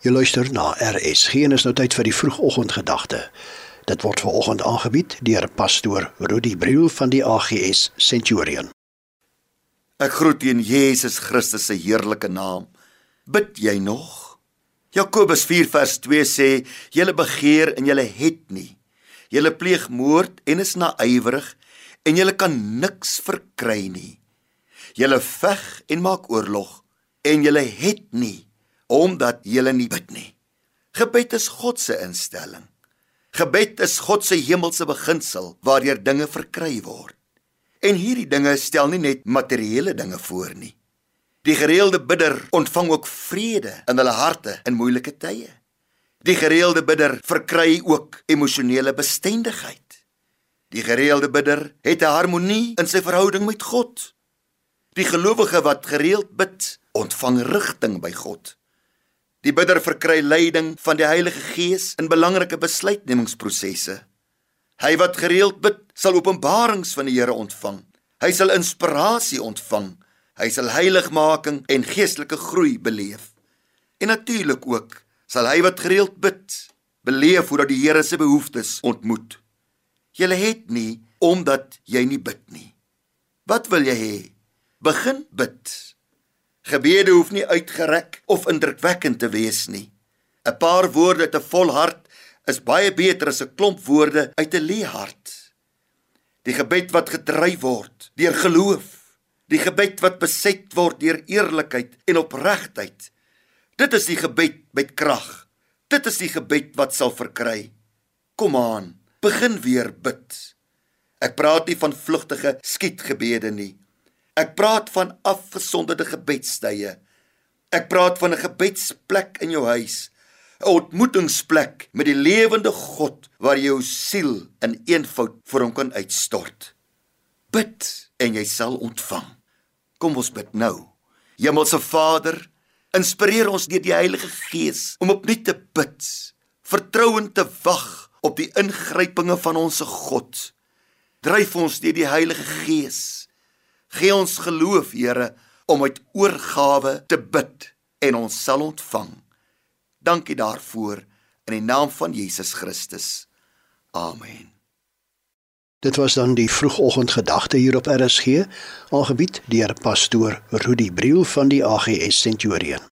Jy luister na RSG en is nou tyd vir die vroegoggendgedagte. Dit word veraloggend aangebied deur pastoor Rudy Briel van die AGS Centurion. Ek groet in Jesus Christus se heerlike naam. Bid jy nog? Jakobus 4 vers 2 sê: "Julle begeer en julle het nie. Julle pleeg moord en is naaiwerig en julle kan niks verkry nie. Julle veg en maak oorlog en julle het nie." Omdat jy nie bid nie. Gebed is God se instelling. Gebed is God se hemelse beginsel waardeur dinge verkry word. En hierdie dinge stel nie net materiële dinge voor nie. Die gereelde bidder ontvang ook vrede in hulle harte in moeilike tye. Die gereelde bidder verkry ook emosionele bestendigheid. Die gereelde bidder het 'n harmonie in sy verhouding met God. Die gelowige wat gereeld bid, ontvang rigting by God. Die bidder verkry leiding van die Heilige Gees in belangrike besluitnemingsprosesse. Hy wat gereeld bid, sal openbarings van die Here ontvang. Hy sal inspirasie ontvang. Hy sal heiligmaking en geestelike groei beleef. En natuurlik ook sal hy wat gereeld bid, beleef hoe dat die Here se behoeftes ontmoet. Jy het nie omdat jy nie bid nie. Wat wil jy hê? Begin bid. Gebede hoef nie uitgerek of indrukwekkend te wees nie. 'n Paar woorde uit 'n vol hart is baie beter as 'n klomp woorde uit 'n leë hart. Die gebed wat gedryf word deur geloof, die gebed wat beset word deur eerlikheid en opregtheid. Dit is die gebed met krag. Dit is die gebed wat sal verkry. Kom aan, begin weer bid. Ek praat nie van vlugtige skietgebede nie. Ek praat van afgesonderde gebedstye. Ek praat van 'n gebedsplek in jou huis, 'n ontmoetingsplek met die lewende God waar jy jou siel in eenvoud vir hom kan uitstort. Bid en jy sal ontvang. Kom ons bid nou. Hemelse Vader, inspireer ons deur die Heilige Gees om opnuut te bid, vertrouend te wag op die ingrypinge van ons God. Dryf ons deur die Heilige Gees Gee ons geloof, Here, om uit oorgawe te bid en ons sal ontvang. Dankie daarvoor in die naam van Jesus Christus. Amen. Dit was dan die vroegoggendgedagte hier op RSG, aangebied deur pastoor Rudy Briel van die AGS Centurion.